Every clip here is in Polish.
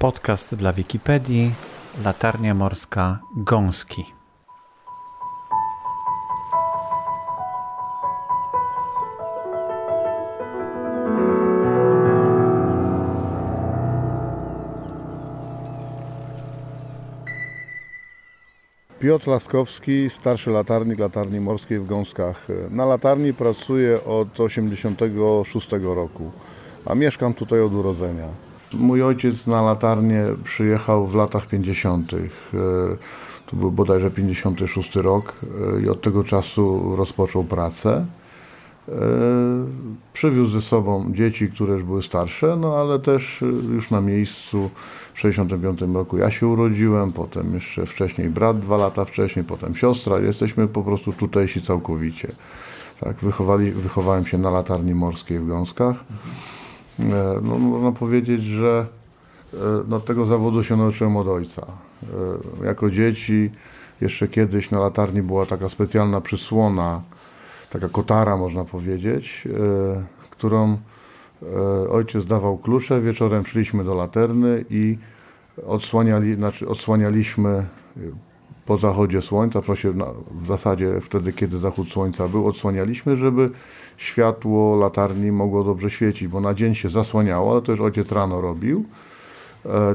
Podcast dla Wikipedii, Latarnia Morska Gąski. Piotr Laskowski, starszy latarnik latarni morskiej w Gąskach. Na latarni pracuję od 1986 roku, a mieszkam tutaj od urodzenia. Mój ojciec na latarnię przyjechał w latach 50. To był bodajże 56 rok i od tego czasu rozpoczął pracę. Przywiózł ze sobą dzieci, które już były starsze, no ale też już na miejscu w 65 roku ja się urodziłem, potem jeszcze wcześniej brat dwa lata wcześniej, potem siostra. Jesteśmy po prostu tutejsi całkowicie. Tak, wychowali, wychowałem się na latarni morskiej w Gąskach. No, można powiedzieć, że no, tego zawodu się nauczyłem od ojca. Jako dzieci jeszcze kiedyś na latarni była taka specjalna przysłona, taka kotara można powiedzieć, którą ojciec dawał klucze, wieczorem szliśmy do laterny i odsłaniali, znaczy odsłanialiśmy po zachodzie słońca, w zasadzie wtedy, kiedy zachód słońca był, odsłanialiśmy, żeby światło latarni mogło dobrze świecić, bo na dzień się zasłaniało, ale to już ojciec rano robił,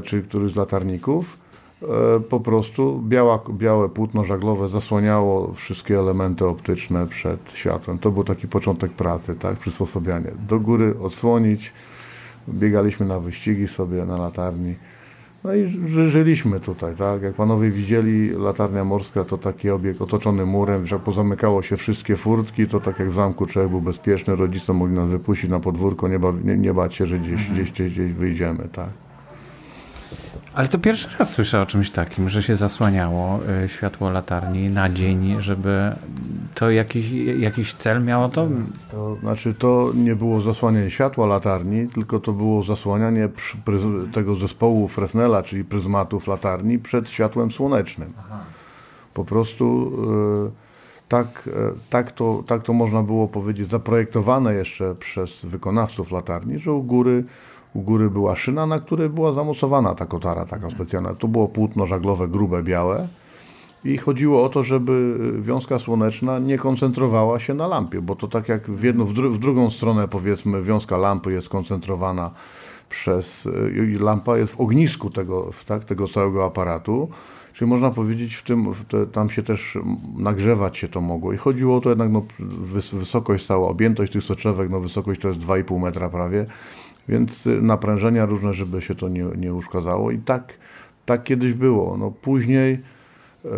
czy któryś z latarników. Po prostu biała, białe płótno żaglowe zasłaniało wszystkie elementy optyczne przed światłem. To był taki początek pracy, tak, przysposobianie. Do góry odsłonić, biegaliśmy na wyścigi sobie na latarni. No i żyliśmy tutaj, tak? Jak panowie widzieli, latarnia morska to taki obiekt otoczony murem, że pozamykało się wszystkie furtki, to tak jak w zamku człowiek był bezpieczny, rodzice mogli nas wypuścić na podwórko, nie, ba, nie, nie bać się, że gdzieś, mhm. gdzieś, gdzieś, gdzieś wyjdziemy, tak? Ale to pierwszy raz słyszę o czymś takim, że się zasłaniało y, światło latarni na dzień, żeby to jakiś, jakiś cel miało to? To znaczy to nie było zasłanianie światła latarni, tylko to było zasłanianie tego zespołu Fresnela, czyli pryzmatów latarni przed światłem słonecznym. Aha. Po prostu y, tak, y, tak, to, tak to można było powiedzieć, zaprojektowane jeszcze przez wykonawców latarni, że u góry u góry była szyna, na której była zamocowana ta kotara taka specjalna. To było płótno żaglowe, grube, białe. I chodziło o to, żeby wiązka słoneczna nie koncentrowała się na lampie, bo to tak jak w, jedną, w, dru w drugą stronę powiedzmy wiązka lampy jest koncentrowana przez, lampa jest w ognisku tego, tak, tego całego aparatu, czyli można powiedzieć, w tym, w te, tam się też nagrzewać się to mogło. I chodziło o to jednak, no, wys wysokość cała, objętość tych soczewek, no wysokość to jest 2,5 metra prawie, więc y, naprężenia różne, żeby się to nie, nie uszkadzało. I tak, tak kiedyś było. No później, e,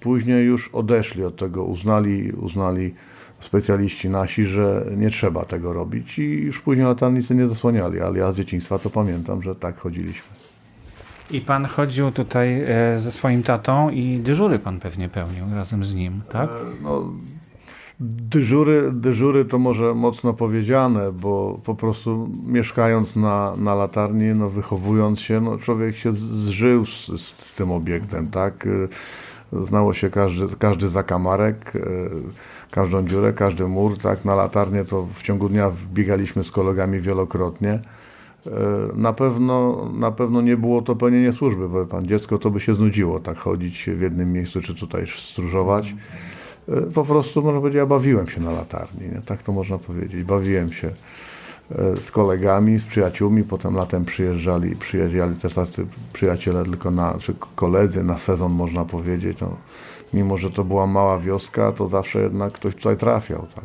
później już odeszli od tego, uznali, uznali specjaliści nasi, że nie trzeba tego robić i już później latarnicy nie zasłaniali, ale ja z dzieciństwa to pamiętam, że tak chodziliśmy. I pan chodził tutaj e, ze swoim tatą i dyżury pan pewnie pełnił razem z nim, tak? E, no, Dyżury, dyżury to może mocno powiedziane, bo po prostu mieszkając na, na latarni, no wychowując się, no człowiek się zżył z, z tym obiektem, tak? Znało się każdy, każdy zakamarek, e, każdą dziurę, każdy mur, tak? Na latarnię to w ciągu dnia biegaliśmy z kolegami wielokrotnie. E, na pewno, na pewno nie było to pełnienie służby, bo pan dziecko to by się znudziło, tak chodzić w jednym miejscu, czy tutaj stróżować. E, po prostu, można powiedzieć, ja bawiłem się na latarni, nie? tak to można powiedzieć. Bawiłem się e, z kolegami, z przyjaciółmi, potem latem przyjeżdżali, przyjeżdżali też tacy przyjaciele tylko na, czy koledzy na sezon, można powiedzieć. No, mimo, że to była mała wioska, to zawsze jednak ktoś tutaj trafiał. Tak?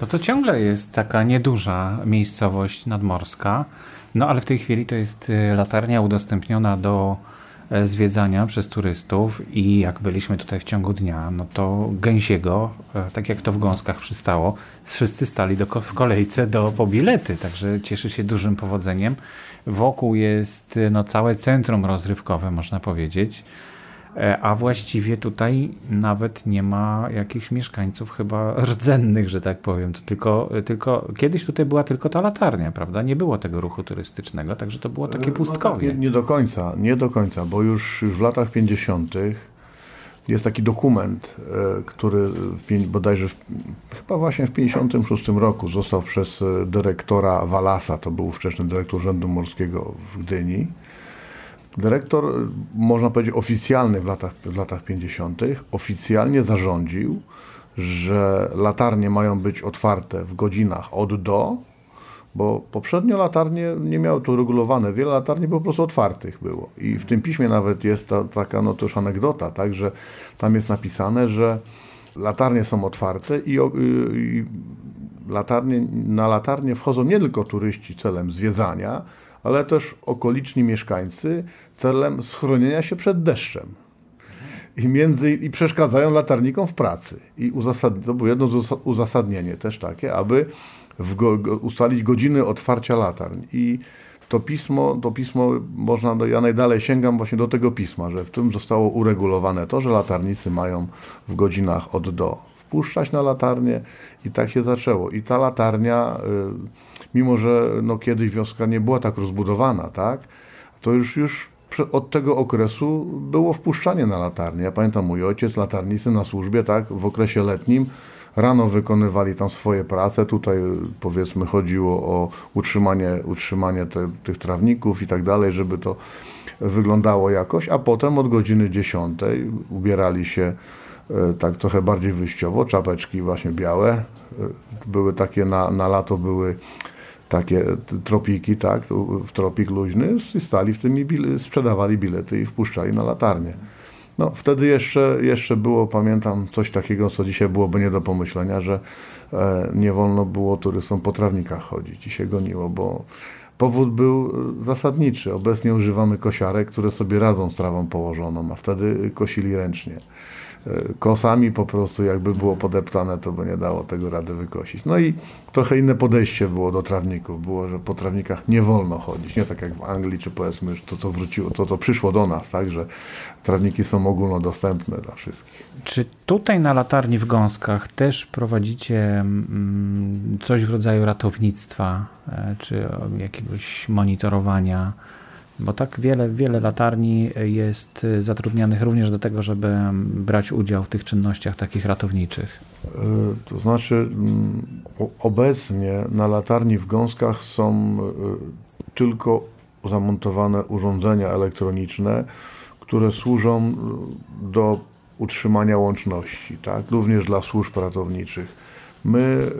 No to ciągle jest taka nieduża miejscowość nadmorska, no ale w tej chwili to jest y, latarnia udostępniona do zwiedzania przez turystów i jak byliśmy tutaj w ciągu dnia, no to gęsiego, e, tak jak to w gąskach przystało, wszyscy stali do, w kolejce do, po bilety, także cieszy się dużym powodzeniem. Wokół jest no, całe centrum rozrywkowe, można powiedzieć. E, a właściwie tutaj nawet nie ma jakichś mieszkańców chyba rdzennych, że tak powiem. To tylko, tylko kiedyś tutaj była tylko ta latarnia, prawda? Nie było tego ruchu turystycznego, także to było takie pustkowie. No tak, nie, nie, do końca, nie do końca, bo już, już w latach 50. jest taki dokument, e, który w, bodajże w, chyba właśnie w 56 roku został przez e, dyrektora Walasa, to był wcześniej dyrektor Urzędu Morskiego w Gdyni, Dyrektor, można powiedzieć, oficjalny w latach, w latach 50. oficjalnie zarządził, że latarnie mają być otwarte w godzinach od do, bo poprzednio latarnie nie miały to regulowane. Wiele latarni po prostu otwartych było. I w tym piśmie nawet jest ta, taka no to już anegdota, tak, że tam jest napisane, że latarnie są otwarte i, i latarnie, na latarnie wchodzą nie tylko turyści celem zwiedzania, ale też okoliczni mieszkańcy celem schronienia się przed deszczem. I, między, I przeszkadzają latarnikom w pracy. I uzasad, to było jedno uzasadnienie też takie, aby go, ustalić godziny otwarcia latarń. I to pismo, to pismo można, ja najdalej sięgam właśnie do tego pisma, że w tym zostało uregulowane to, że latarnicy mają w godzinach od do wpuszczać na latarnię i tak się zaczęło. I ta latarnia, y, mimo że no kiedyś wioska nie była tak rozbudowana, tak, to już, już od tego okresu było wpuszczanie na latarnię. Ja pamiętam, mój ojciec, latarnicy na służbie, tak, w okresie letnim, rano wykonywali tam swoje prace. Tutaj powiedzmy chodziło o utrzymanie, utrzymanie te, tych trawników i tak dalej, żeby to wyglądało jakoś, a potem od godziny 10 ubierali się e, tak trochę bardziej wyjściowo, czapeczki właśnie białe. E, były takie na, na lato były takie tropiki, tak, w tropik luźny i stali w tym i sprzedawali bilety i wpuszczali na latarnię. No, wtedy jeszcze, jeszcze było, pamiętam, coś takiego, co dzisiaj byłoby nie do pomyślenia, że e, nie wolno było turystom po trawnikach chodzić i się goniło, bo powód był e, zasadniczy. Obecnie używamy kosiarek, które sobie radzą z trawą położoną, a wtedy kosili ręcznie. E, kosami po prostu jakby było podeptane, to by nie dało tego rady wykosić. No i trochę inne podejście było do trawników. Było, że po trawnikach nie wolno chodzić. Nie tak jak w Anglii, czy powiedzmy już to, co wróciło, to, co przyszło do nas, tak, że trawniki są ogólnodostępne dla wszystkich. Czy tutaj na latarni w Gąskach też prowadzicie mm, coś w rodzaju ratownictwa, e, czy jakiegoś monitorowania bo tak wiele, wiele latarni jest zatrudnianych również do tego, żeby brać udział w tych czynnościach takich ratowniczych. E, to znaczy, mm, obecnie na latarni w Gąskach są e, tylko zamontowane urządzenia elektroniczne, które służą e, do utrzymania łączności, tak? również dla służb ratowniczych. My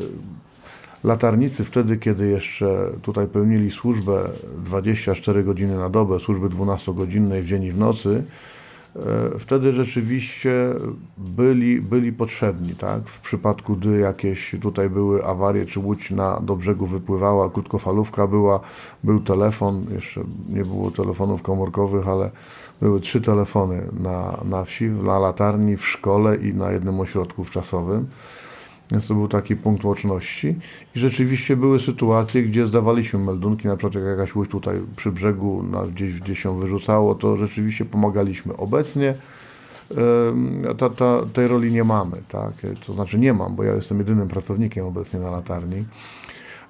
latarnicy wtedy, kiedy jeszcze tutaj pełnili służbę 24 godziny na dobę, służby 12-godzinnej w dzień i w nocy, e, wtedy rzeczywiście byli, byli potrzebni, tak? W przypadku, gdy jakieś tutaj były awarie, czy łódź na, do brzegu wypływała, krótkofalówka była, był telefon, jeszcze nie było telefonów komórkowych, ale były trzy telefony na, na wsi, na latarni, w szkole i na jednym ośrodku wczasowym. Więc to był taki punkt łączności. I rzeczywiście były sytuacje, gdzie zdawaliśmy meldunki, na przykład jak jakaś łódź tutaj przy brzegu no, gdzieś, gdzieś się wyrzucało, to rzeczywiście pomagaliśmy. Obecnie ta, ta, tej roli nie mamy, tak? To znaczy nie mam, bo ja jestem jedynym pracownikiem obecnie na latarni.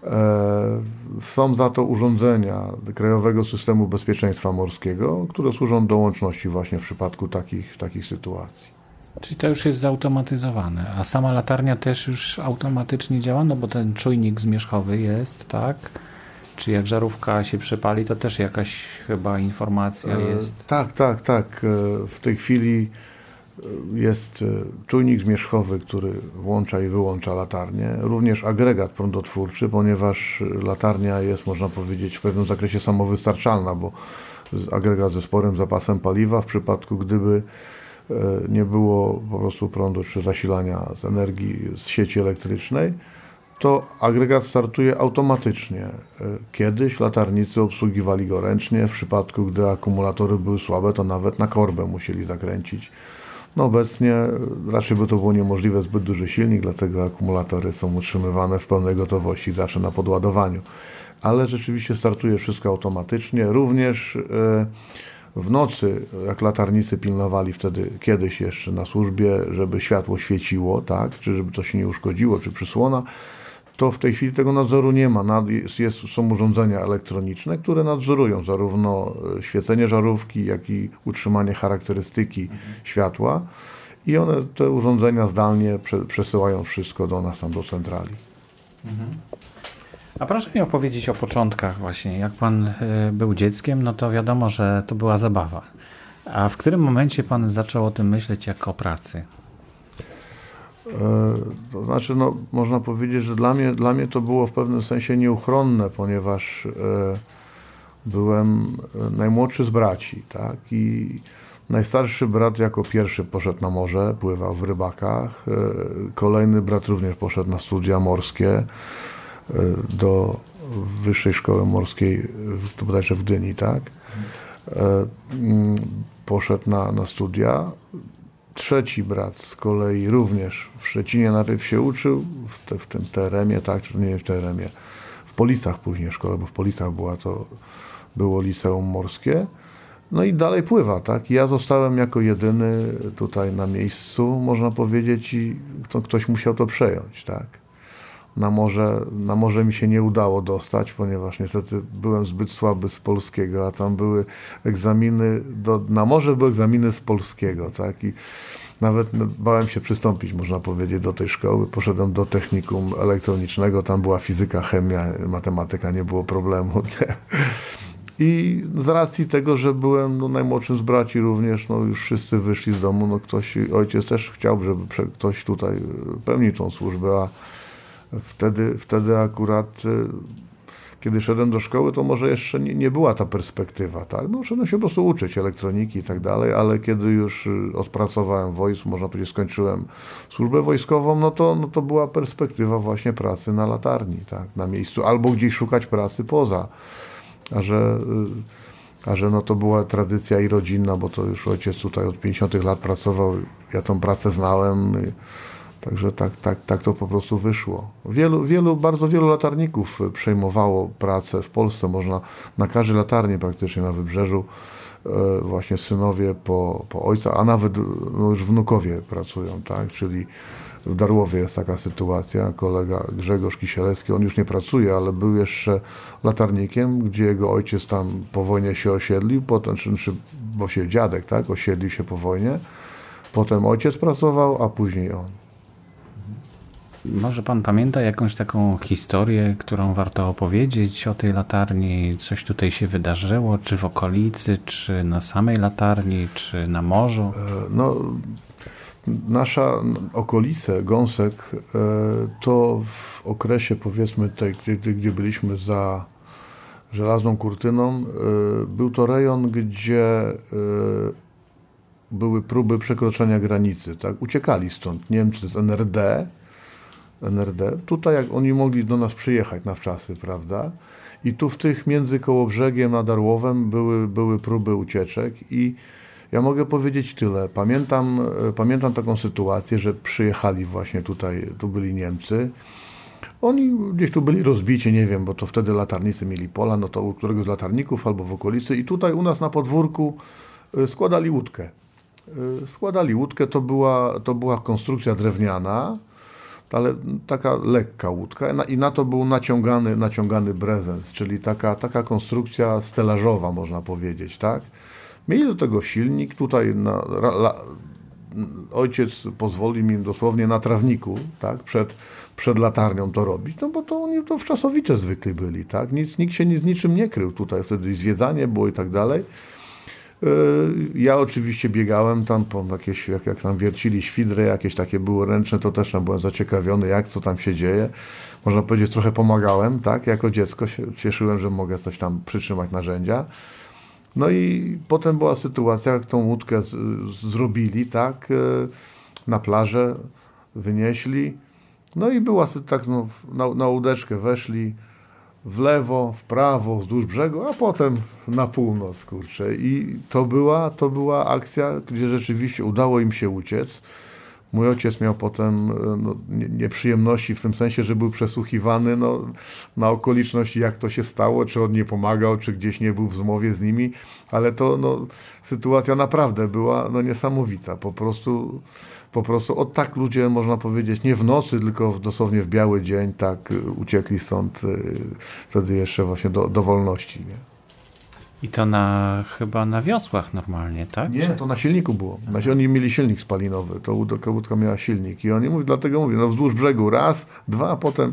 E, są za to urządzenia Krajowego Systemu Bezpieczeństwa Morskiego, które służą do łączności właśnie w przypadku takich, takich sytuacji. Czyli to już jest zautomatyzowane, a sama latarnia też już automatycznie działa, no bo ten czujnik zmierzchowy jest, tak? Czy jak żarówka się przepali, to też jakaś chyba informacja e, jest? E, tak, tak, tak. E, w tej chwili e, jest czujnik zmierzchowy, który włącza i wyłącza latarnię. Również agregat prądotwórczy, ponieważ latarnia jest, można powiedzieć, w pewnym zakresie samowystarczalna, bo agregat ze sporym zapasem paliwa w przypadku, gdyby nie było po prostu prądu czy zasilania z energii z sieci elektrycznej, to agregat startuje automatycznie. E, kiedyś latarnicy obsługiwali go ręcznie, w przypadku gdy akumulatory były słabe, to nawet na korbę musieli zakręcić. No obecnie raczej by to było niemożliwe, zbyt duży silnik, dlatego akumulatory są utrzymywane w pełnej gotowości, zawsze na podładowaniu. Ale rzeczywiście startuje wszystko automatycznie. Również yy, w nocy, jak latarnicy pilnowali wtedy kiedyś jeszcze na służbie, żeby światło świeciło, tak, czy żeby to się nie uszkodziło, czy przysłona, to w tej chwili tego nadzoru nie ma. Jest, jest, są urządzenia elektroniczne, które nadzorują zarówno e, świecenie żarówki, jak i utrzymanie charakterystyki mhm. światła i one, te urządzenia zdalnie prze, przesyłają wszystko do nas tam do centrali. Mhm. A proszę mi opowiedzieć o początkach właśnie. Jak pan był dzieckiem, no to wiadomo, że to była zabawa. A w którym momencie pan zaczął o tym myśleć jako o pracy? To znaczy, no, można powiedzieć, że dla mnie, dla mnie to było w pewnym sensie nieuchronne, ponieważ byłem najmłodszy z braci, tak? I najstarszy brat jako pierwszy poszedł na morze, pływał w rybakach. E, kolejny brat również poszedł na studia morskie e, do Wyższej Szkoły Morskiej, to bodajże w Dyni, tak? E, mm, poszedł na, na studia. Trzeci brat z kolei również w Szczecinie najpierw się uczył, w, te, w tym teremie, tak, czy nie w teremie, w Policach później szkoła, bo w Policach była to było liceum morskie. No i dalej pływa, tak? Ja zostałem jako jedyny tutaj na miejscu, można powiedzieć, i to ktoś musiał to przejąć, tak? Na morze, na morze mi się nie udało dostać, ponieważ niestety byłem zbyt słaby z polskiego, a tam były egzaminy, do, na morze były egzaminy z polskiego, tak? I nawet no, bałem się przystąpić, można powiedzieć, do tej szkoły. Poszedłem do technikum elektronicznego, tam była fizyka, chemia, matematyka, nie było problemu. Nie? I z racji tego, że byłem no, najmłodszym z braci również, no już wszyscy wyszli z domu, no ktoś, ojciec też chciał, żeby ktoś tutaj e, pełnił tą służbę, a wtedy, wtedy akurat e, kiedy szedłem do szkoły, to może jeszcze nie, nie, była ta perspektywa, tak? No, szedłem się po prostu uczyć elektroniki i tak dalej, ale kiedy już e, odpracowałem wojsk, można powiedzieć, skończyłem służbę wojskową, no to, no to była perspektywa właśnie pracy na latarni, tak? Na miejscu, albo gdzieś szukać pracy poza a że, y, a że no to była tradycja i rodzinna, bo to już ojciec tutaj od 50 lat pracował, ja tą pracę znałem, także tak, tak, tak to po prostu wyszło. Wielu, wielu, bardzo wielu latarników przejmowało pracę w Polsce, można na każdej latarni praktycznie na Wybrzeżu e, właśnie synowie po, po ojca, a nawet no już wnukowie pracują, tak, czyli w Darłowie jest taka sytuacja. Kolega Grzegorz Kisielewski, on już nie pracuje, ale był jeszcze latarnikiem, gdzie jego ojciec tam po wojnie się osiedlił, potem, czy, czy bo się dziadek, tak, osiedlił się po wojnie. Potem ojciec pracował, a później on. Może pan pamięta jakąś taką historię, którą warto opowiedzieć o tej latarni? Coś tutaj się wydarzyło, czy w okolicy, czy na samej latarni, czy na morzu? E, no, Nasza okolice, Gąsek, e, to w okresie powiedzmy tej, gdzie, gdzie byliśmy za żelazną kurtyną, e, był to rejon, gdzie były próby przekroczenia granicy. Tak? Uciekali stąd Niemcy z NRD, NRD. Tutaj jak oni mogli do nas przyjechać na wczasy, prawda? I tu w tych między Kołobrzegiem a Darłowem były, były próby ucieczek i ja mogę powiedzieć tyle. Pamiętam, e, pamiętam taką sytuację, że przyjechali właśnie tutaj, tu byli Niemcy. Oni gdzieś tu byli rozbici, nie wiem, bo to wtedy latarnicy mieli pola, no to u któregoś z latarników albo w okolicy i tutaj u nas na podwórku e, składali łódkę. E, składali łódkę, to była, to była konstrukcja drewniana, ale taka lekka łódka i na to był naciągany, naciągany brezent, czyli taka, taka konstrukcja stelażowa, można powiedzieć, tak? Mieli do tego silnik, tutaj na, la, ojciec pozwolił mi dosłownie na trawniku, tak, przed, przed latarnią to robić, no bo to oni to wczasowicze zwykli byli, tak, Nic, nikt się z niczym nie krył tutaj, wtedy zwiedzanie było i tak dalej. E, ja oczywiście biegałem tam po jakieś, jak, jak tam wiercili świdry, jakieś takie były ręczne, to też tam byłem zaciekawiony, jak co tam się dzieje. Można powiedzieć, trochę pomagałem, tak, jako dziecko się cieszyłem, że mogę coś tam przytrzymać narzędzia. No i potem była sytuacja, jak tą łódkę z, zrobili, tak, e, na plażę wynieśli. No i była tak, no, na, na łódeczkę weszli w lewo, w prawo, wzdłuż brzegu, a potem na północ, kurczę. I to była, to była akcja, gdzie rzeczywiście udało im się uciec. Mój ojciec miał potem e, no, nieprzyjemności w tym sensie, że był przesłuchiwany no, na okoliczności, jak to się stało, czy on nie pomagał, czy gdzieś nie był w zmowie z nimi, ale to no, sytuacja naprawdę była no, niesamowita. Po prostu, po prostu od tak ludzie, można powiedzieć, nie w nocy, tylko dosłownie w biały dzień, tak uciekli stąd e, wtedy jeszcze właśnie do, do wolności. Nie? I to na chyba na wiosłach normalnie, tak? Nie, to na silniku było. Znaczy, oni mieli silnik spalinowy, to łódka, łódka miała silnik i oni mówią, dlatego mówię, no wzdłuż brzegu raz, dwa, a potem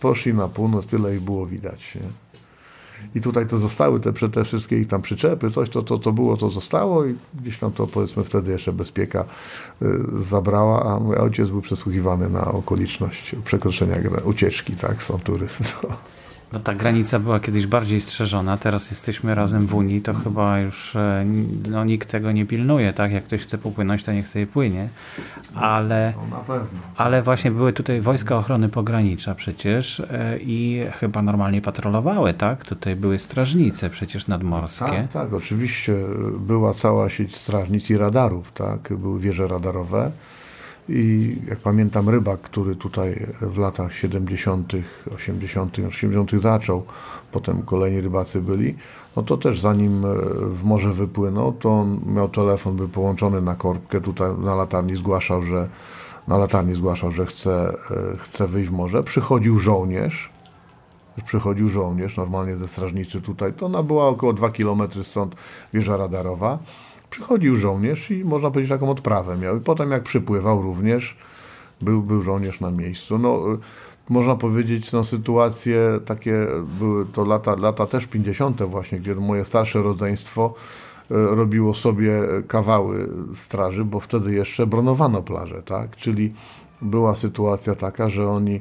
poszli na północ, tyle ich było widać. Nie? I tutaj to zostały te, te wszystkie ich tam przyczepy, coś to, to, to było, to zostało i gdzieś tam to powiedzmy wtedy jeszcze bezpieka y, zabrała, a mój ojciec był przesłuchiwany na okoliczność przekroczenia ucieczki, tak, są turysty. No ta granica była kiedyś bardziej strzeżona, teraz jesteśmy razem w Unii, to chyba już e, no, nikt tego nie pilnuje, tak? Jak ktoś chce popłynąć, to niech sobie płynie. Ale, no, ale właśnie były tutaj wojska ochrony pogranicza przecież e, i chyba normalnie patrolowały, tak? Tutaj były strażnice przecież nadmorskie. Tak, tak, oczywiście była cała sieć strażnic i radarów, tak? Były wieże radarowe. I jak pamiętam, rybak, który tutaj w latach 70., 80., 80. zaczął, potem kolejni rybacy byli, no to też zanim e, w morze wypłynął, to on miał telefon, był połączony na korbkę, tutaj na latarni zgłaszał, że na latarni zgłaszał, że chce, e, chce wyjść w morze. Przychodził żołnierz, przychodził żołnierz, normalnie ze strażnicy tutaj, to ona była około 2 km stąd wieża radarowa przychodził żołnierz i można powiedzieć taką odprawę miał. I potem jak przypływał również, był, był żołnierz na miejscu. No, y, można powiedzieć, no, sytuacje takie były to lata, lata też 50. właśnie, gdzie moje starsze rodzeństwo y, robiło sobie kawały straży, bo wtedy jeszcze bronowano plaże, tak? Czyli była sytuacja taka, że oni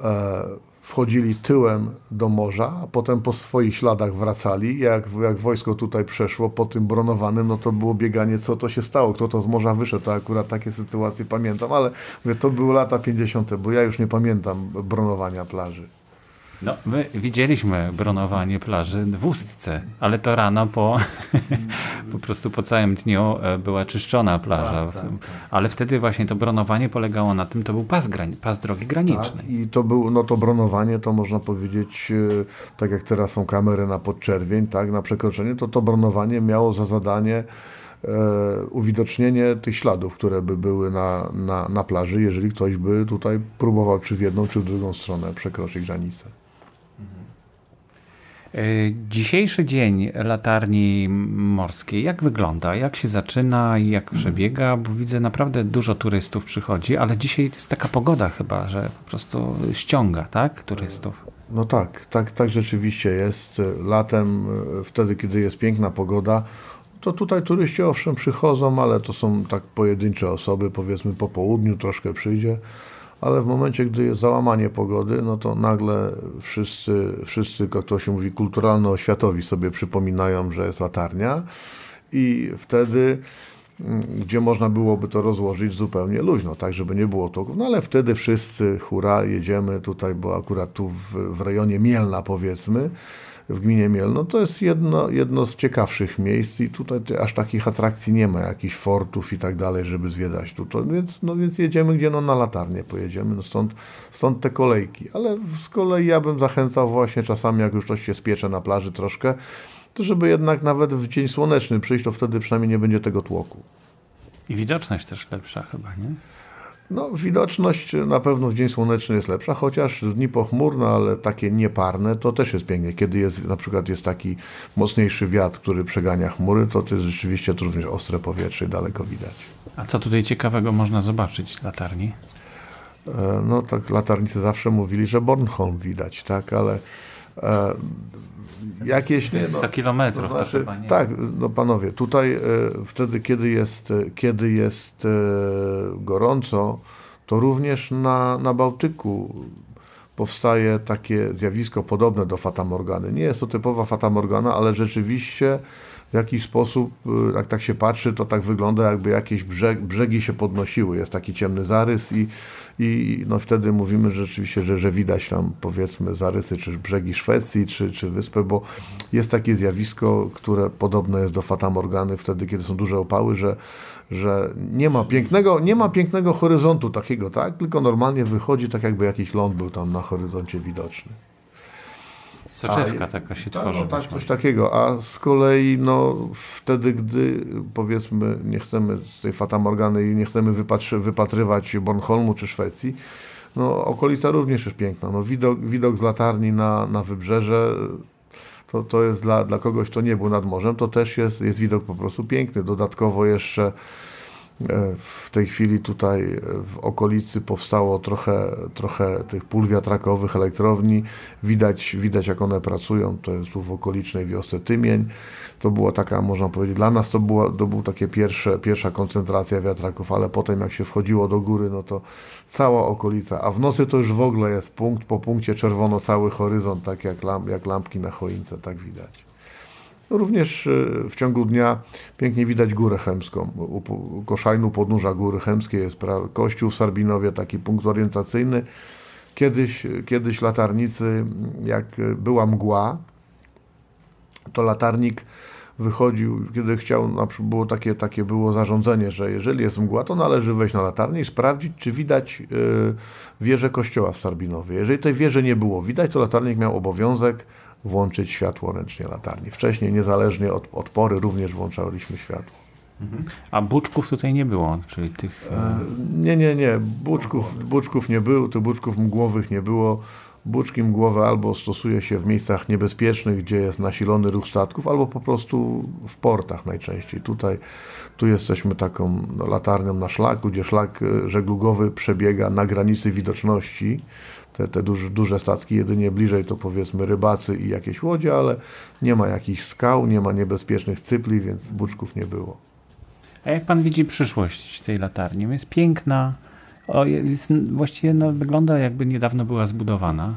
e, wchodzili tyłem do morza, a potem po swoich śladach wracali. Jak, jak wojsko tutaj przeszło po tym bronowanym, no to było bieganie, co to się stało, kto to z morza wyszedł. To akurat takie sytuacje pamiętam, ale mówię, to były lata 50., bo ja już nie pamiętam bronowania plaży. No, my widzieliśmy bronowanie plaży w Ustce, ale to rano po, po prostu po całym dniu e, była czyszczona plaża. Tak, tak, tak. Ale wtedy właśnie to bronowanie polegało na tym, to był pas, pas drogi granicznej. Tak, I to był, no to bronowanie to można powiedzieć, e, tak jak teraz są kamery na podczerwień, tak, na przekroczenie, to to bronowanie miało za zadanie e, uwidocznienie tych śladów, które by były na, na, na plaży, jeżeli ktoś by tutaj próbował czy w jedną, czy w drugą stronę przekroczyć granicę. E, dzisiejszy dzień latarni morskiej, jak wygląda? Jak się zaczyna i jak przebiega? Bo widzę naprawdę dużo turystów przychodzi, ale dzisiaj jest taka pogoda chyba, że po prostu ściąga, tak, turystów. No tak, tak, tak rzeczywiście jest. Latem, e, wtedy, kiedy jest piękna pogoda, to tutaj turyści owszem przychodzą, ale to są tak pojedyncze osoby, powiedzmy po południu troszkę przyjdzie ale w momencie, gdy jest załamanie pogody, no to nagle wszyscy, wszyscy jak to się mówi, kulturalno-oświatowi sobie przypominają, że jest latarnia i wtedy mm, gdzie można byłoby to rozłożyć zupełnie luźno, tak, żeby nie było toków. No ale wtedy wszyscy, hura, jedziemy tutaj, bo akurat tu w, w rejonie Mielna powiedzmy, w gminie Mielno, to jest jedno, jedno z ciekawszych miejsc i tutaj aż takich atrakcji nie ma, jakichś fortów i tak dalej, żeby zwiedzać tu. To, więc, no więc jedziemy gdzie? No na latarnię pojedziemy, no stąd, stąd te kolejki. Ale z kolei ja bym zachęcał właśnie czasami, jak już coś się spiecze na plaży troszkę, to żeby jednak nawet w dzień słoneczny przyjść, to wtedy przynajmniej nie będzie tego tłoku. I widoczność też lepsza chyba, nie? No, widoczność na pewno w dzień słoneczny jest lepsza, chociaż dni pochmurne, ale takie nieparne, to też jest pięknie. Kiedy jest, na przykład jest taki mocniejszy wiatr, który przegania chmury, to to jest rzeczywiście to również ostre powietrze i daleko widać. A co tutaj ciekawego można zobaczyć z latarni? E, no tak, latarnicy zawsze mówili, że Bornholm widać, tak, ale jakieś... To jest 100 no, kilometrów, to, znaczy, to. Tak, no panowie, tutaj e, wtedy, kiedy jest, e, kiedy jest e, gorąco, to również na, na Bałtyku powstaje takie zjawisko podobne do fatamorgany. Nie jest to typowa fatamorgana, ale rzeczywiście w jakiś sposób, jak tak się patrzy, to tak wygląda, jakby jakieś brzeg, brzegi się podnosiły. Jest taki ciemny zarys i i no wtedy mówimy rzeczywiście, że, że widać tam powiedzmy zarysy, czy brzegi Szwecji, czy, czy wyspę, bo jest takie zjawisko, które podobne jest do fatamorgany wtedy, kiedy są duże opały, że, że nie ma pięknego, nie ma pięknego horyzontu takiego, tak? Tylko normalnie wychodzi tak jakby jakiś ląd był tam na horyzoncie widoczny. Soczewka taka się tak, tworzy. No, tak, coś takiego. A z kolei no, wtedy, gdy powiedzmy nie chcemy z tej fatamorgany i nie chcemy wypatrywać Bornholmu czy Szwecji, no okolica również jest piękna. No, widok, widok z latarni na, na wybrzeże to, to jest dla, dla kogoś, kto nie był nad morzem, to też jest, jest widok po prostu piękny. Dodatkowo jeszcze w tej chwili tutaj e, w okolicy powstało trochę, trochę tych pól wiatrakowych, elektrowni. Widać, widać, jak one pracują. To jest tu w okolicznej wiosce Tymień. To była taka, można powiedzieć, dla nas to, była, to był takie pierwsze, pierwsza koncentracja wiatraków, ale potem jak się wchodziło do góry, no to cała okolica, a w nocy to już w ogóle jest punkt po punkcie czerwono cały horyzont, tak jak, lamp, jak lampki na choince, tak widać. Również e, w ciągu dnia pięknie widać Górę Chemską. U Koszajnu podnóża Góry Chemskie jest kościół w Sarbinowie, taki punkt orientacyjny. Kiedyś, kiedyś latarnicy, jak była mgła, to latarnik wychodził, kiedy chciał, na przykład było takie, takie było zarządzenie, że jeżeli jest mgła, to należy wejść na latarnię i sprawdzić, czy widać e, wieżę kościoła w Sarbinowie. Jeżeli tej wieży nie było widać, to latarnik miał obowiązek włączyć światło ręcznie latarni. Wcześniej, niezależnie od, od pory, również włączaliśmy światło. Mhm. A buczków tutaj nie było, czyli tych... E, nie, nie, nie. Buczków, buczków nie było, tych buczków mgłowych nie było. Buczki mgłowe albo stosuje się w miejscach niebezpiecznych, gdzie jest nasilony ruch statków, albo po prostu w portach najczęściej. Tutaj tu jesteśmy taką no, latarnią na szlaku, gdzie szlak e, żeglugowy przebiega na granicy widoczności te, te duże, duże statki, jedynie bliżej to powiedzmy rybacy i jakieś łodzie, ale nie ma jakichś skał, nie ma niebezpiecznych cypli, więc buczków nie było. A jak pan widzi przyszłość tej latarni? Jest piękna, o, jest, właściwie no, wygląda jakby niedawno była zbudowana,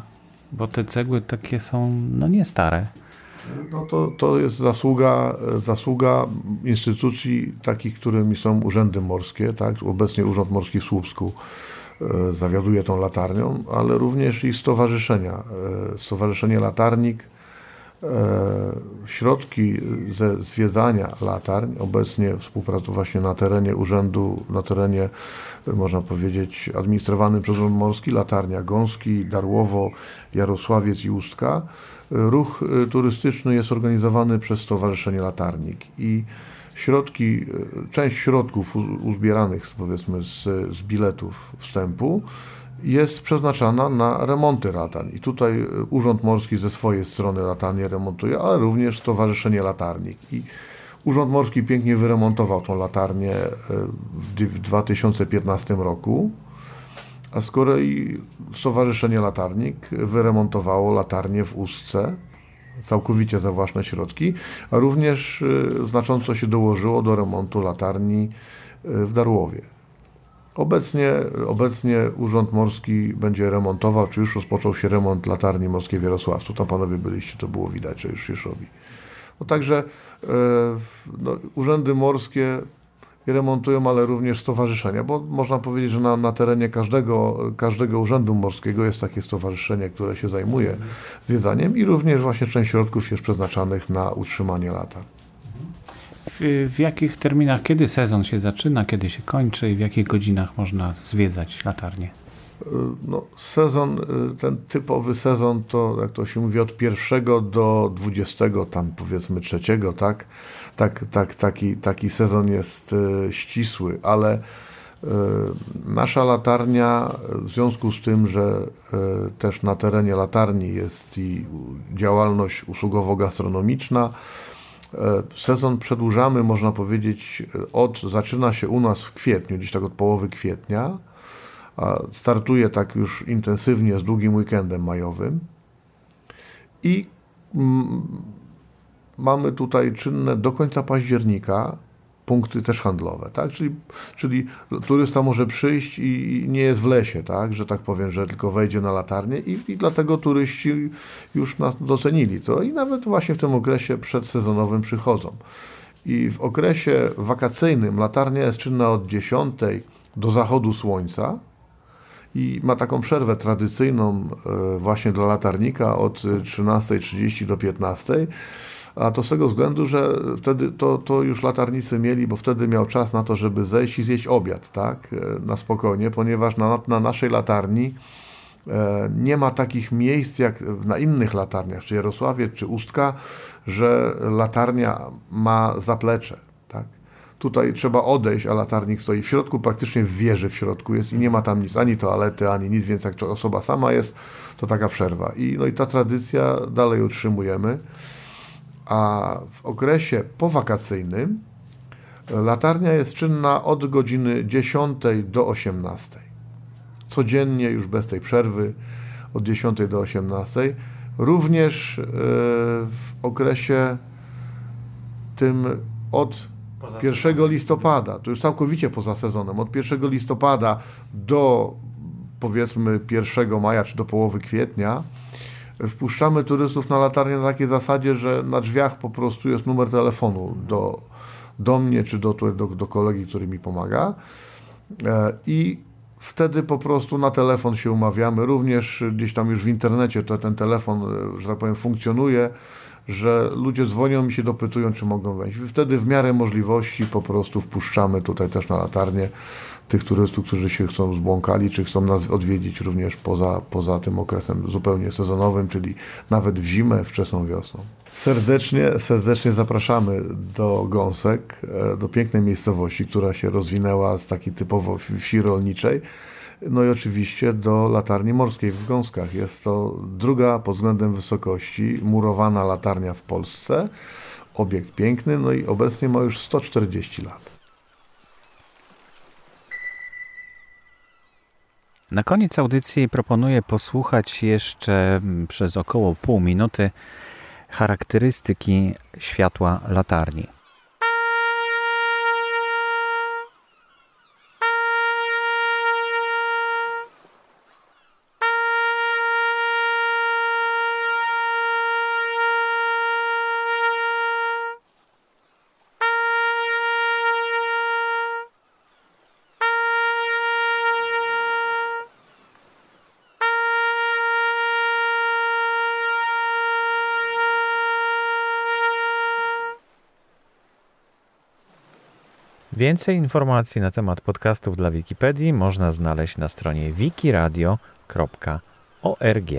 bo te cegły takie są no nie stare. No to, to jest zasługa, zasługa instytucji takich, którymi są urzędy morskie, tak? obecnie Urząd Morski w Słupsku E, zawiaduje tą latarnią, ale również i stowarzyszenia. E, Stowarzyszenie Latarnik, środki ze zwiedzania latarń, obecnie współpracuje właśnie na terenie urzędu, na terenie można powiedzieć administrowanym przez Urząd Morski, Latarnia Gąski, Darłowo, Jarosławiec i Ustka. Ruch turystyczny jest organizowany przez Stowarzyszenie Latarnik i środki, e, część środków uzbieranych powiedzmy z, z biletów wstępu jest przeznaczana na remonty latarni. I tutaj e, Urząd Morski ze swojej strony latarnię remontuje, ale również Stowarzyszenie Latarnik. I Urząd Morski pięknie wyremontował tą latarnię e, w 2015 roku, a z kolei Stowarzyszenie Latarnik wyremontowało latarnię w Ustce całkowicie za własne środki, a również y, znacząco się dołożyło do remontu latarni w Darłowie. Obecnie, obecnie Urząd Morski będzie remontował, czy już rozpoczął się remont latarni morskiej w Jarosławcu. Tam panowie byliście, to było widać, że już się robi. No także e, no, urzędy morskie remontują, ale również stowarzyszenia, bo można powiedzieć, że na, na terenie każdego, każdego urzędu morskiego jest takie stowarzyszenie, które się zajmuje zwiedzaniem i również właśnie część środków jest przeznaczanych na utrzymanie lata. W, jakich terminach, kiedy sezon się zaczyna, kiedy się kończy i w jakich godzinach można zwiedzać latarnię? No, sezon, ten typowy sezon to, jak to się mówi, od pierwszego do dwudziestego, tam powiedzmy trzeciego, tak? tak, tak taki, taki sezon jest e, ścisły, ale nasza latarnia, w związku z tym, że też na terenie latarni jest i działalność usługowo-gastronomiczna, sezon przedłużamy, można powiedzieć, od, zaczyna się u nas w kwietniu, gdzieś tak od połowy kwietnia, startuje tak już intensywnie z długim weekendem majowym. I mm, mamy tutaj czynne do końca października punkty też handlowe, tak? Czyli, czyli turysta może przyjść i nie jest w lesie, tak? Że tak powiem, że tylko wejdzie na latarnię i, i dlatego turyści już nas docenili to i nawet właśnie w tym okresie przedsezonowym przychodzą. I w okresie wakacyjnym latarnia jest czynna od 10 do zachodu słońca i ma taką przerwę tradycyjną e, właśnie dla latarnika od 13.30 do 15 a to z tego względu, że wtedy to, to już latarnicy mieli, bo wtedy miał czas na to, żeby zejść i zjeść obiad, tak, e, na spokojnie, ponieważ na, na naszej latarni e, nie ma takich miejsc jak na innych latarniach, czy Jarosławie, czy Ustka, że latarnia ma zaplecze, tak. Tutaj trzeba odejść, a latarnik stoi w środku, praktycznie w wieży w środku jest i nie ma tam nic, ani toalety, ani nic, więc jak osoba sama jest, to taka przerwa. I, no i ta tradycja dalej utrzymujemy. A w okresie powakacyjnym latarnia jest czynna od godziny 10 do 18. Codziennie, już bez tej przerwy, od 10 do 18. Również e, w okresie tym od 1 listopada, to już całkowicie poza sezonem, od 1 listopada do powiedzmy 1 maja czy do połowy kwietnia, wpuszczamy turystów na latarnię na takiej zasadzie, że na drzwiach po prostu jest numer telefonu do, do mnie czy do, do, do kolegi, który mi pomaga. E, I wtedy po prostu na telefon się umawiamy. Również gdzieś tam już w internecie to ten telefon, e, że tak powiem, funkcjonuje że ludzie dzwonią i się dopytują, czy mogą wejść. Wtedy w miarę możliwości po prostu wpuszczamy tutaj też na latarnię tych turystów, którzy się chcą zbłąkali, czy chcą nas odwiedzić również poza, poza tym okresem zupełnie sezonowym, czyli nawet w zimę, wczesną wiosną. Serdecznie, serdecznie zapraszamy do Gąsek, e, do pięknej miejscowości, która się rozwinęła z takiej typowo wsi rolniczej. No i oczywiście do latarni morskiej w Gąskach. Jest to druga pod względem wysokości murowana latarnia w Polsce. Obiekt piękny, no i obecnie ma już 140 lat. Na koniec audycji proponuję posłuchać jeszcze mm, przez około pół minuty charakterystyki światła latarni. Więcej informacji na temat podcastów dla Wikipedii można znaleźć na stronie wikiradio.org.